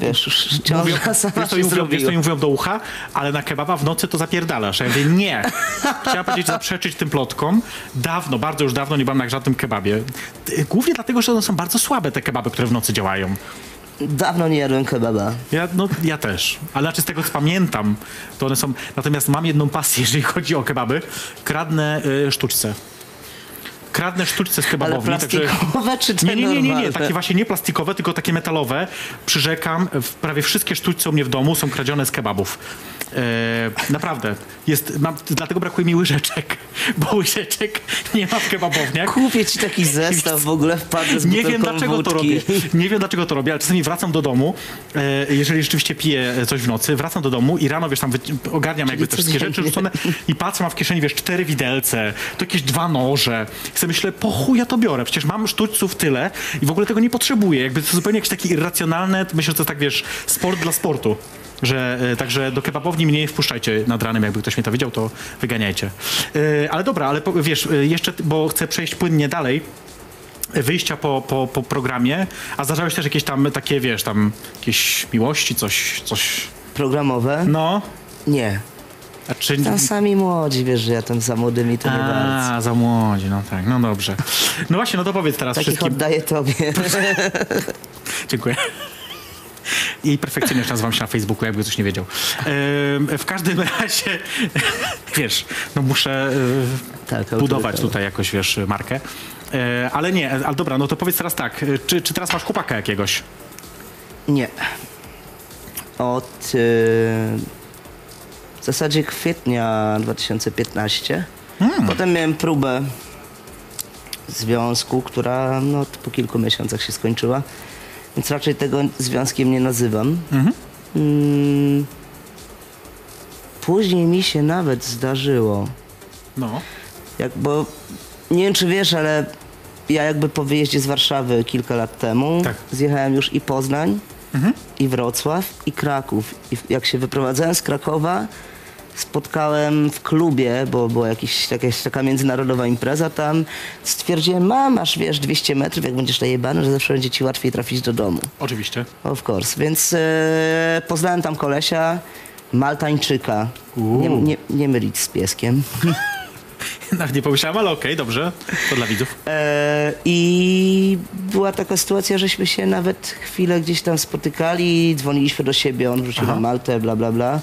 wiesz, już ciąża Mówią, sama wiesz, się mi mówią, wiesz, zrobiła. mi mówią do ucha, ale na kebaba w nocy to zapierdalasz. Ja mówię, nie. Chciałem powiedzieć, zaprzeczyć tym plotkom. Dawno, bardzo już dawno nie byłem na żadnym kebabie. Ty- Głównie dlatego, że one są bardzo słabe, te kebaby, które w nocy działają. Dawno nie jadłem kebaba. Ja, no, ja też. Ale znaczy z tego, co pamiętam, to one są... Natomiast mam jedną pasję, jeżeli chodzi o kebaby. Kradnę y, sztuczce. Kradnę sztuczce z Ale kebabowni. plastikowe czy te Nie, nie, nie, nie, nie, takie właśnie nie plastikowe, tylko takie metalowe. Przyrzekam, prawie wszystkie sztuczce u mnie w domu są kradzione z kebabów. E, naprawdę. Jest, mam, dlatego brakuje mi łyżeczek, bo łyżeczek nie ma w kebabowniach. Kupię ci taki zestaw w ogóle wpadnę z Nie wiem dlaczego to robię. Nie wiem dlaczego to robię, ale czasami wracam do domu, e, jeżeli rzeczywiście piję coś w nocy, wracam do domu i rano, wiesz, tam ogarniam jakby te wszystkie rzeczy rzucone i patrzę, mam w kieszeni, wiesz, cztery widelce, to jakieś dwa noże. I sobie myślę, po chuj ja to biorę, przecież mam sztućców tyle i w ogóle tego nie potrzebuję. Jakby to zupełnie jakieś takie irracjonalne, myślę, że to jest tak, wiesz, sport dla sportu. Że, e, także do kebabowni mnie nie wpuszczajcie nad ranem, jakby ktoś mnie to widział, to wyganiajcie. E, ale dobra, ale wiesz, e, jeszcze, bo chcę przejść płynnie dalej, wyjścia po, po, po programie, a zdarzałeś też jakieś tam takie, wiesz, tam jakieś miłości, coś, coś, Programowe? no, Nie. a czy... Tam sami młodzi, wiesz, że ja tam za młodymi to nie bardzo. A, za młodzi, no tak, no dobrze. No właśnie, no to powiedz teraz Takich wszystkim. oddaję tobie. Dziękuję. I perfekcyjnie nazywam się na Facebooku, jakby ktoś nie wiedział. W każdym razie, wiesz, no muszę e, Tak, budować tutaj jakoś, wiesz, markę. E, ale nie, ale dobra, no to powiedz teraz tak, e, czy, czy teraz masz chłopaka jakiegoś? Nie. Od y, w zasadzie kwietnia 2015. Hmm. Potem miałem próbę związku, która no, po kilku miesiącach się skończyła. Więc raczej tego związkiem nie nazywam. Mhm. Mm, później mi się nawet zdarzyło, No. jak, bo nie wiem czy wiesz, ale ja jakby po wyjeździe z Warszawy kilka lat temu Tak. zjechałem już i Poznań, i Wrocław, i Kraków. I jak się wyprowadzałem z Krakowa, spotkałem w klubie, bo była jakiś, jakaś taka międzynarodowa impreza tam, stwierdziłem, mam, masz wiesz 200 metrów, jak będziesz najebany, że zawsze będzie ci łatwiej trafić do domu. Oczywiście. Of course. Więc e, poznałem tam kolesia, Maltańczyka. Nie, nie, nie mylić z pieskiem. Nawet nie pomyślałem, ale okej, dobrze. To dla widzów. E, I była taka sytuacja, żeśmy się nawet chwilę gdzieś tam spotykali, dzwoniliśmy do siebie, on wrócił Aha. na Maltę, bla, bla, bla.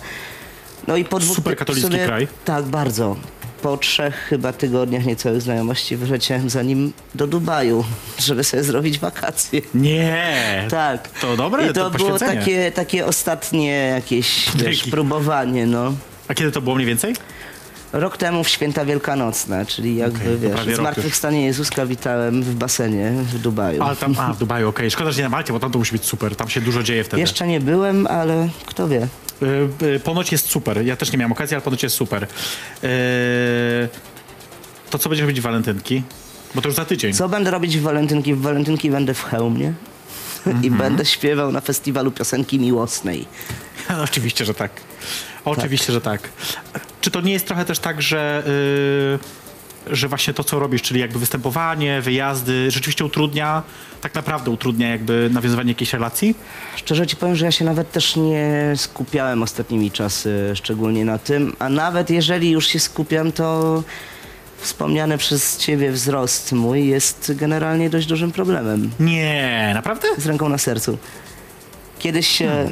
No i po dwóch Super katolicki sumie- kraj. Tak, bardzo. Po trzech chyba tygodniach niecałych znajomości wyleciałem za nim do Dubaju, żeby sobie zrobić wakacje. Nie. Tak. To dobre, I to, to było takie, takie ostatnie jakieś wiesz, próbowanie, no. A kiedy to było mniej więcej? Rok temu w święta wielkanocne, czyli jakby to wiesz, prawie rok zmartwychwstanie Jezuska witałem w basenie w Dubaju. Ale tam, a, w Dubaju, okej. Szkoda, że nie na Malcie, bo tam to musi być super. Tam się dużo dzieje wtedy. Jeszcze nie byłem, ale kto wie. Y, y, Ponoć jest super. Ja też nie miałem okazji, ale ponoć jest super. Y, To co będziesz robić w walentynki? Bo to już za tydzień. Co będę robić w walentynki? W walentynki będę w hełmie i Mhm. będę śpiewał na festiwalu piosenki miłosnej. Oczywiście, że tak. Oczywiście, że tak. Czy to nie jest trochę też tak, że, y, że właśnie to, co robisz, czyli jakby występowanie, wyjazdy, rzeczywiście utrudnia, tak naprawdę utrudnia jakby nawiązywanie jakiejś relacji? Szczerze ci powiem, że ja się nawet też nie skupiałem ostatnimi czasy szczególnie na tym, a nawet jeżeli już się skupiam, to wspomniany przez ciebie wzrost mój jest generalnie dość dużym problemem. Nie, naprawdę? z ręką na sercu. Kiedyś się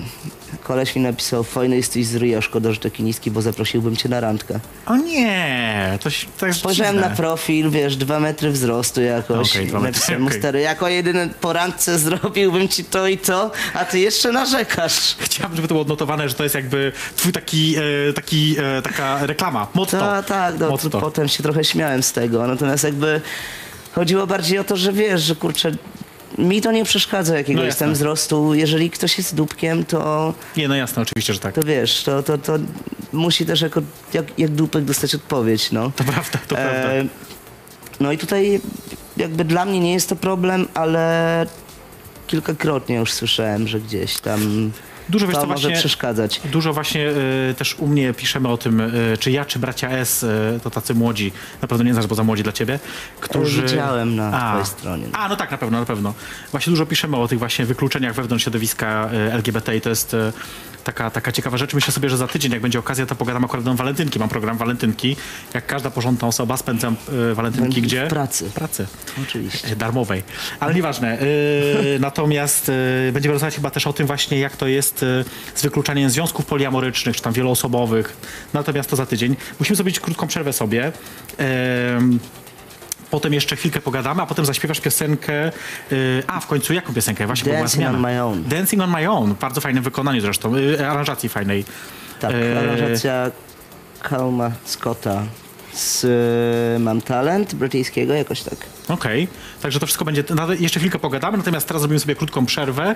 koleś mi napisał, fajny jesteś z ryja, szkoda, że taki niski, bo zaprosiłbym cię na randkę. O nie, to, się- to jest Spojrzałem na profil, wiesz, dwa metry wzrostu jakoś. Dwa metry, Napisałem mu stary, jako jedyny po randce zrobiłbym ci to i to, a ty jeszcze narzekasz. Chciałbym, żeby to było odnotowane, że to jest jakby twój taki, e, taki e, taka reklama, motto. To, tak, no, motto. potem się trochę śmiałem z tego, natomiast jakby chodziło bardziej o to, że wiesz, że kurczę, mi to nie przeszkadza, jakiego No jestem wzrostu. Jeżeli ktoś jest dupkiem, to Nie, no jasne, oczywiście, że tak. to wiesz, to, to, to musi też jako, jak, jak dupek dostać odpowiedź, no. To prawda, to prawda. E, no i tutaj jakby dla mnie nie jest to problem, ale kilkakrotnie już słyszałem, że gdzieś tam Dużo, wiesz to może właśnie- przeszkadzać. Dużo właśnie e, też u mnie piszemy o tym, e, czy ja, czy bracia S, e, to tacy młodzi, na pewno nie znasz, bo za młodzi dla ciebie, którzy... widziałem na twojej stronie. A, no tak, na pewno, na pewno. Właśnie dużo piszemy o tych właśnie wykluczeniach wewnątrz środowiska LGBT i to jest taka, taka ciekawa rzecz. Myślę sobie, że za tydzień, jak będzie okazja, to pogadam akurat o walentynki. Mam program walentynki. Jak każda porządna osoba spędzam e, walentynki W gdzie? pracy. W pracy. Oczywiście. E, darmowej. Ale nieważne. E, natomiast e, będziemy rozmawiać chyba też o tym właśnie, jak to jest e, z wykluczaniem związków poliamorycznych, czy tam wieloosobowych. Natomiast to za tydzień. Musimy zrobić krótką przerwę sobie. Em, Potem jeszcze chwilkę pogadamy, a potem zaśpiewasz piosenkę. y, a, w końcu jaką piosenkę? Właśnie była Dancing zmiana. on my own. Dancing on my own. Bardzo fajnym wykonaniu zresztą. y, aranżacji fajnej. Tak, aranżacja Calma Scotta z Mam Talent brytyjskiego, jakoś tak. Okej, także to wszystko będzie, jeszcze chwilkę pogadamy, natomiast teraz zrobimy sobie krótką przerwę.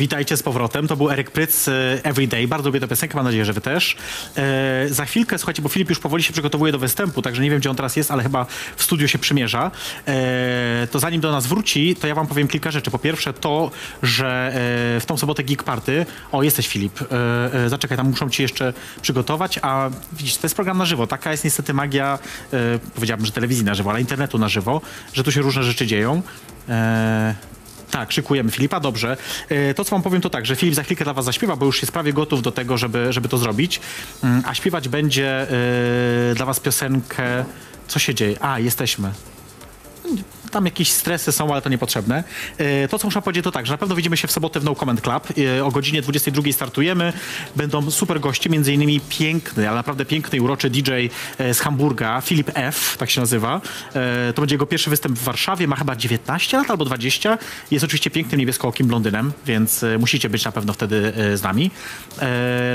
Witajcie z powrotem. To był Eryk Pryc, e, Everyday. Bardzo lubię tę piosenkę, mam nadzieję, że wy też. E, za chwilkę, słuchajcie, bo Filip już powoli się przygotowuje do występu, także nie wiem, gdzie on teraz jest, ale chyba w studiu się przymierza. E, to zanim do nas wróci, to ja wam powiem kilka rzeczy. Po pierwsze to, że e, w tą sobotę Geek Party... O, jesteś Filip. E, e, zaczekaj, tam muszą ci jeszcze przygotować, a widzisz, to jest program na żywo. Taka jest niestety magia, e, powiedziałbym, że telewizji na żywo, ale internetu na żywo, że tu się różne rzeczy dzieją. Tak, szykujemy Filipa, dobrze. E, To, co wam powiem, to tak, że Filip za chwilkę dla was zaśpiewa, bo już jest prawie gotów do tego, żeby, żeby to zrobić. Mm, A śpiewać będzie e, dla was piosenkę... Co się dzieje? A, jesteśmy. Tam jakieś stresy są, ale to niepotrzebne. E, To, co muszę powiedzieć, to tak, że na pewno widzimy się w sobotę w No Comment Club. E, O godzinie 22 startujemy. Będą super goście, między innymi piękny, ale naprawdę piękny i uroczy DJ e, z Hamburga, Filip F., tak się nazywa. To będzie jego pierwszy występ w Warszawie, ma chyba 19 lat albo 20. Jest oczywiście pięknym niebieskookim blondynem, więc musicie być na pewno wtedy z nami.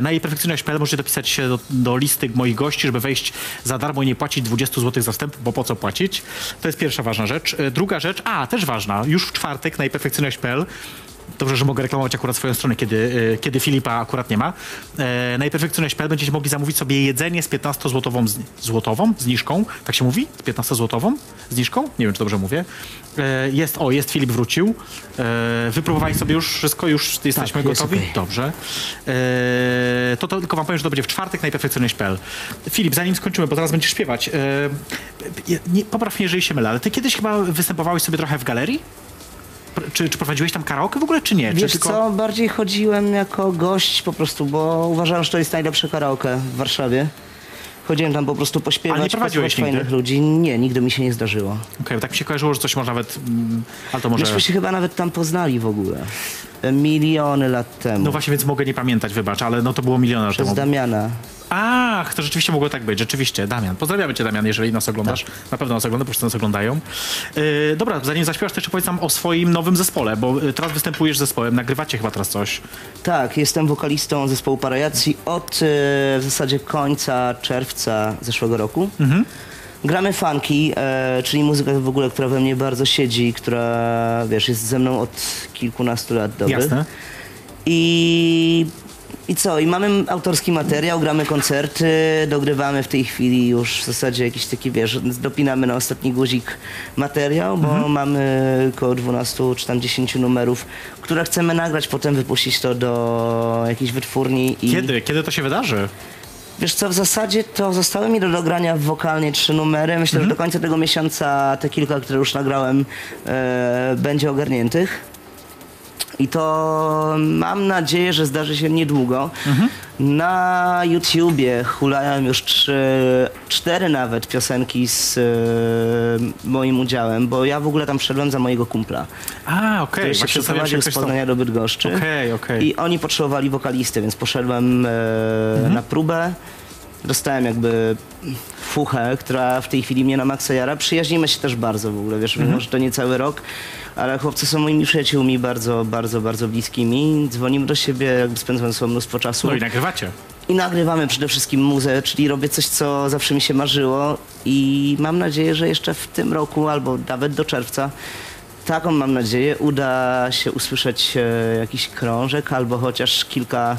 Na jej perfekcyjność.pl możecie dopisać się do, do listy moich gości, żeby wejść za darmo i nie płacić 20 zł za wstęp, bo po co płacić? To jest pierwsza ważna rzecz. Druga rzecz, a też ważna, już w czwartek na najperfekcyjność.pl Dobrze, że mogę reklamować akurat swoją stronę, kiedy, e, kiedy Filipa akurat nie ma. E, na będziecie mogli zamówić sobie jedzenie z 15-złotową zni- złotową zniżką. Tak się mówi? Z 15-złotową zniżką? Nie wiem, czy dobrze mówię. E, jest, o, jest, Filip wrócił. E, wypróbowali sobie już wszystko, już jesteśmy jest gotowi? okej. Dobrze. E, to, to tylko wam powiem, że to będzie w czwartek na perfekcyjność.pl. Filip, zanim skończymy, bo zaraz będziesz śpiewać. E, nie, popraw mnie, jeżeli się mylę, ale ty kiedyś chyba występowałeś sobie trochę w galerii? Czy, czy prowadziłeś tam karaoke w ogóle, czy nie? Wiesz czy tylko... co, bardziej chodziłem jako gość po prostu, bo uważałem, że to jest najlepsze karaoke w Warszawie. Chodziłem tam po prostu pośpiewać, Ale nie prowadziłeś nigdy? fajnych ludzi. Nie, nigdy mi się nie zdarzyło. Okej, tak mi się kojarzyło, że coś może nawet... mm, Ale to może... Myśmy się chyba nawet tam poznali w ogóle. Miliony lat temu. No właśnie, więc mogę nie pamiętać, wybacz, ale no to było miliony lat Przez temu. Damiana. Ach, to rzeczywiście mogło tak być, rzeczywiście. Damian. Pozdrawiamy cię, Damian, jeżeli nas oglądasz. Tak. Na pewno nas oglądasz, bo wszyscy nas oglądają. Yy, dobra, zanim zaśpiewasz, to jeszcze powiedz nam o swoim nowym zespole, bo y, teraz występujesz z zespołem, nagrywacie chyba teraz coś. Tak, jestem wokalistą zespołu Parajacji od e, w zasadzie końca czerwca zeszłego roku. Mhm. Gramy funky, e, czyli muzykę w ogóle, która we mnie bardzo siedzi, która, wiesz, jest ze mną od kilkunastu lat dobrych. Jasne. I, I co? I mamy autorski materiał, gramy koncerty, dogrywamy w tej chwili już w zasadzie jakiś taki, wiesz, dopinamy na ostatni guzik materiał, bo Mhm. mamy około 12 czy tam 10 numerów, które chcemy nagrać, potem wypuścić to do jakiejś wytwórni. I Kiedy? Kiedy to się wydarzy? Wiesz co, w zasadzie to zostały mi do dogrania wokalnie trzy numery. Myślę, że do końca tego miesiąca te kilka, które już nagrałem, e, będzie ogarniętych. I to mam nadzieję, że zdarzy się niedługo. Na YouTubie hulają już trzy, cztery nawet piosenki z e, moim udziałem, bo ja w ogóle tam wszedłem za mojego kumpla, A, okej. który się przeprowadził z Poznania do Bydgoszczy. Okej, okej. I oni potrzebowali wokalisty, więc poszedłem e, Mhm. na próbę. Dostałem jakby fuchę, która w tej chwili mnie na maksa jara. Przyjaźnimy się też bardzo w ogóle, wiesz, Mhm. mimo że to nie cały rok, ale chłopcy są moimi przyjaciółmi bardzo, bardzo, bardzo bliskimi. Dzwonimy do siebie, jakby spędzamy sobą mnóstwo czasu. No i nagrywacie. I nagrywamy przede wszystkim muzę, czyli robię coś, co zawsze mi się marzyło i mam nadzieję, że jeszcze w tym roku albo nawet do czerwca, taką mam nadzieję, uda się usłyszeć e, jakiś krążek albo chociaż kilka,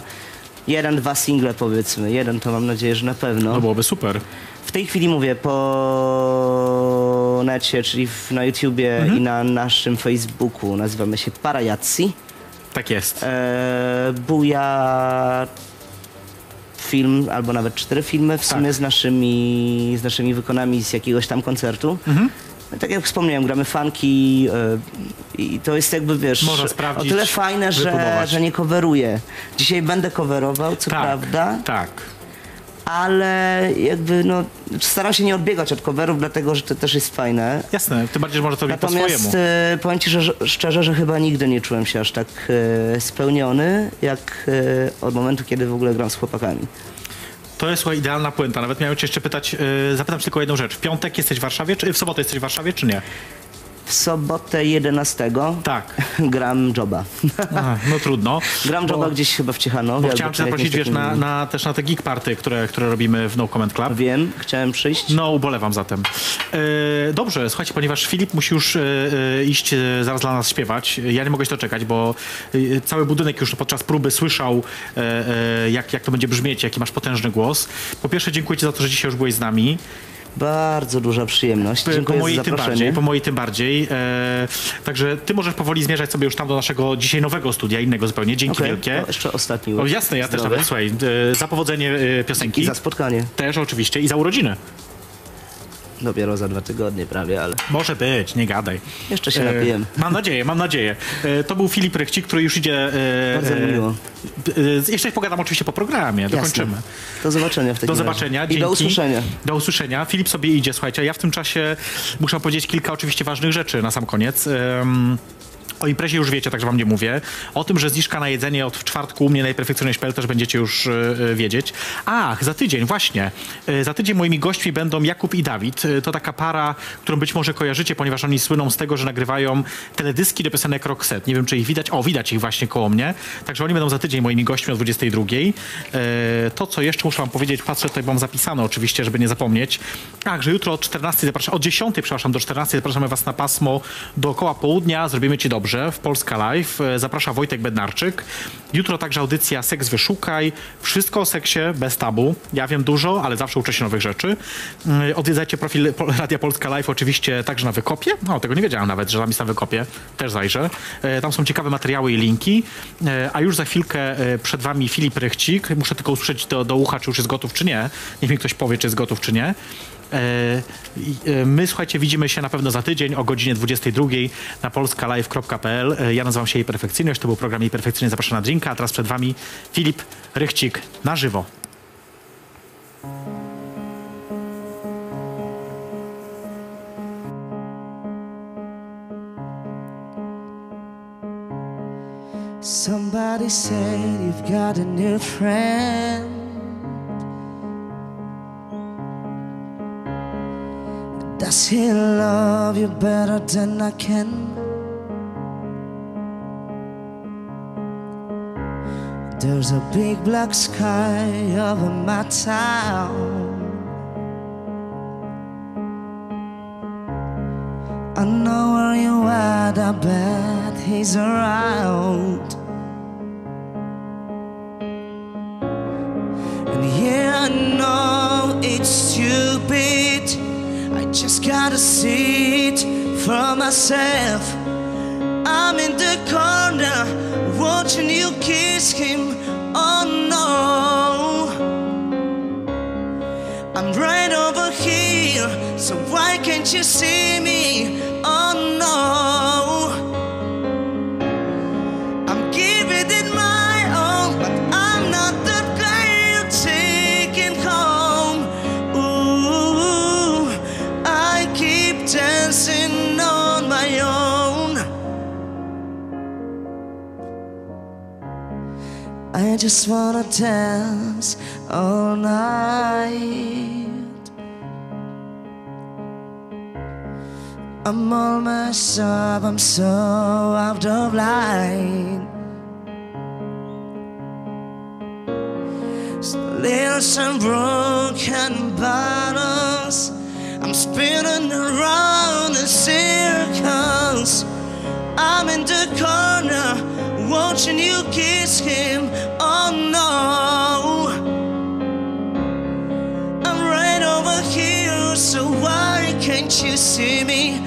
jeden, dwa single powiedzmy. Jeden to mam nadzieję, że na pewno. No byłoby super. W tej chwili mówię po necie, czyli w, na YouTubie Mhm. i na naszym Facebooku nazywamy się Parajacji. Tak jest. E, buja film, albo nawet cztery filmy w Tak. sumie z naszymi, z naszymi wykonami z jakiegoś tam koncertu. Mhm. Tak jak wspomniałem, gramy funky e, i to jest jakby, wiesz, Można sprawdzić, o tyle fajne, że, że nie coveruję. Dzisiaj będę coverował, co tak, prawda, tak. ale jakby no, staram się nie odbiegać od coverów, dlatego że to też jest fajne. Jasne, tym bardziej, że może to robić po Natomiast swojemu. e, powiem ci że, że, szczerze, że chyba nigdy nie czułem się aż tak e, spełniony, jak e, od momentu, kiedy w ogóle gram z chłopakami. To jest słuchaj, idealna puenta. Nawet miałem cię jeszcze pytać, yy, zapytam cię tylko jedną rzecz. W piątek jesteś w Warszawie, czy w sobotę jesteś w Warszawie, czy nie? W sobotę 11 Tak. gram joba. A, no trudno. gram Bo- joba gdzieś chyba w Ciechanowie. Bo chciałem cię zaprosić, wiesz, na, na, też na te geek party, które, które robimy w No Comment Club. Wiem, chciałem przyjść. No, ubolewam zatem. E, dobrze, słuchajcie, ponieważ Filip musi już e, e, iść e, zaraz dla nas śpiewać, ja nie mogę się doczekać, bo e, cały budynek już podczas próby słyszał, jak, jak to będzie brzmieć, jaki masz potężny głos. Po pierwsze, dziękuję ci za to, że dzisiaj już byłeś z nami. Bardzo duża przyjemność. Po Dziękuję mojej za tym bardziej, po mojej tym bardziej. E, także ty możesz powoli zmierzać sobie już tam do naszego dzisiaj nowego studia, innego zupełnie. Dzięki Okej, wielkie. to jeszcze ostatni O, jasne, ja też nawet, słuchaj, e, za powodzenie e, piosenki. I za spotkanie. Też oczywiście i za urodziny. Dopiero za dwa tygodnie prawie, ale Może być, nie gadaj. jeszcze się napiję. Mam nadzieję, mam nadzieję. E, To był Filip Rychcik, który już idzie... e, Bardzo e, miło. e, Jeszcze pogadam oczywiście po programie, dokończymy. Jasne. Do zobaczenia w takim Do razie. zobaczenia, I dzięki. do usłyszenia. Do usłyszenia. Filip sobie idzie, słuchajcie, ja w tym czasie muszę powiedzieć kilka oczywiście ważnych rzeczy na sam koniec. Em, O imprezie już wiecie, także wam nie mówię. O tym, że zniżka na jedzenie od czwartku u mnie na najperfekcyjniejszy.pl też będziecie już e, wiedzieć. Ach, za tydzień, właśnie. E, za tydzień moimi gośćmi będą Jakub i Dawid. E, to taka para, którą być może kojarzycie, ponieważ oni słyną z tego, że nagrywają teledyski do piosenek Roxette. Nie wiem, czy ich widać. O, widać ich właśnie koło mnie. Także oni będą za tydzień moimi gośćmi o 22. E, to, co jeszcze muszę wam powiedzieć, patrzę, tutaj mam zapisane oczywiście, żeby nie zapomnieć. Ach, że jutro od 14 zapraszam, od 10, przepraszam, do 14 zapraszamy was na pasmo dookoła południa. Zrobimy ci dobrze w Polska Live. E, Zaprasza Wojtek Bednarczyk. Jutro także audycja Seks Wyszukaj. Wszystko o seksie bez tabu. Ja wiem dużo, ale zawsze uczę się nowych rzeczy. Mm, Odwiedzajcie profil Radia Polska Live oczywiście także na Wykopie. No, tego nie wiedziałem nawet, że tam jest na Wykopie. Też zajrzę. E, Tam są ciekawe materiały i linki. E, A już za chwilkę przed wami Filip Rychcik. Muszę tylko usłyszeć do, do ucha, czy już jest gotów, czy nie. Niech mi ktoś powie, czy jest gotów, czy nie. E, e, My, słuchajcie, widzimy się na pewno za tydzień o godzinie 22 na polskalive.pl. E, Ja nazywam się Jej Perfekcyjność, to był program Jej Perfekcyjność Zapraszam na drinka, a teraz przed wami Filip Rychcik na żywo. Somebody said you've got a new friend. Does he love you better than I can? There's a big black sky over my town. I know where you at, I bet he's around. Gotta see it for myself. I'm in the corner watching you kiss him. Oh no. I'm right over here, so why can't you see me? Oh no. I just wanna dance all night. I'm all messed up, I'm so out of line. Still some broken bottles. I'm spinning around in circles. I'm in the corner watching you kiss him. No. I'm right over here, so why can't you see me?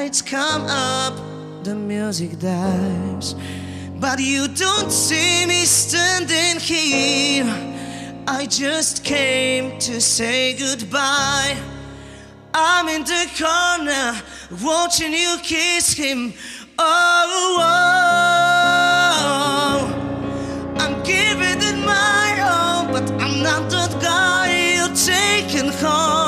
Lights come up, the music dies. But you don't see me standing here. I just came to say goodbye. I'm in the corner watching you kiss him. Oh, oh. I'm giving it my all, but I'm not that guy you're taking home.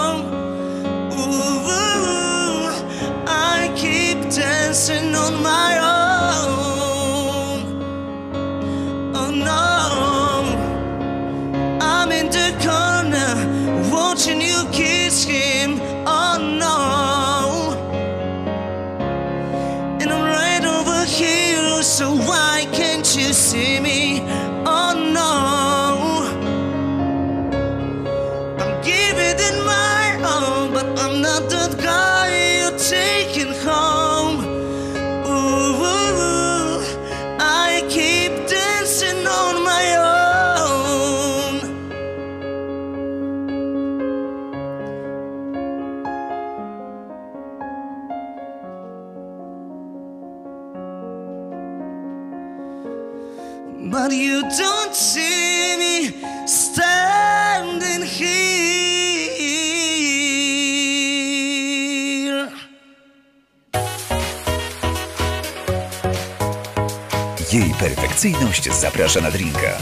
Zaprasza na drinka.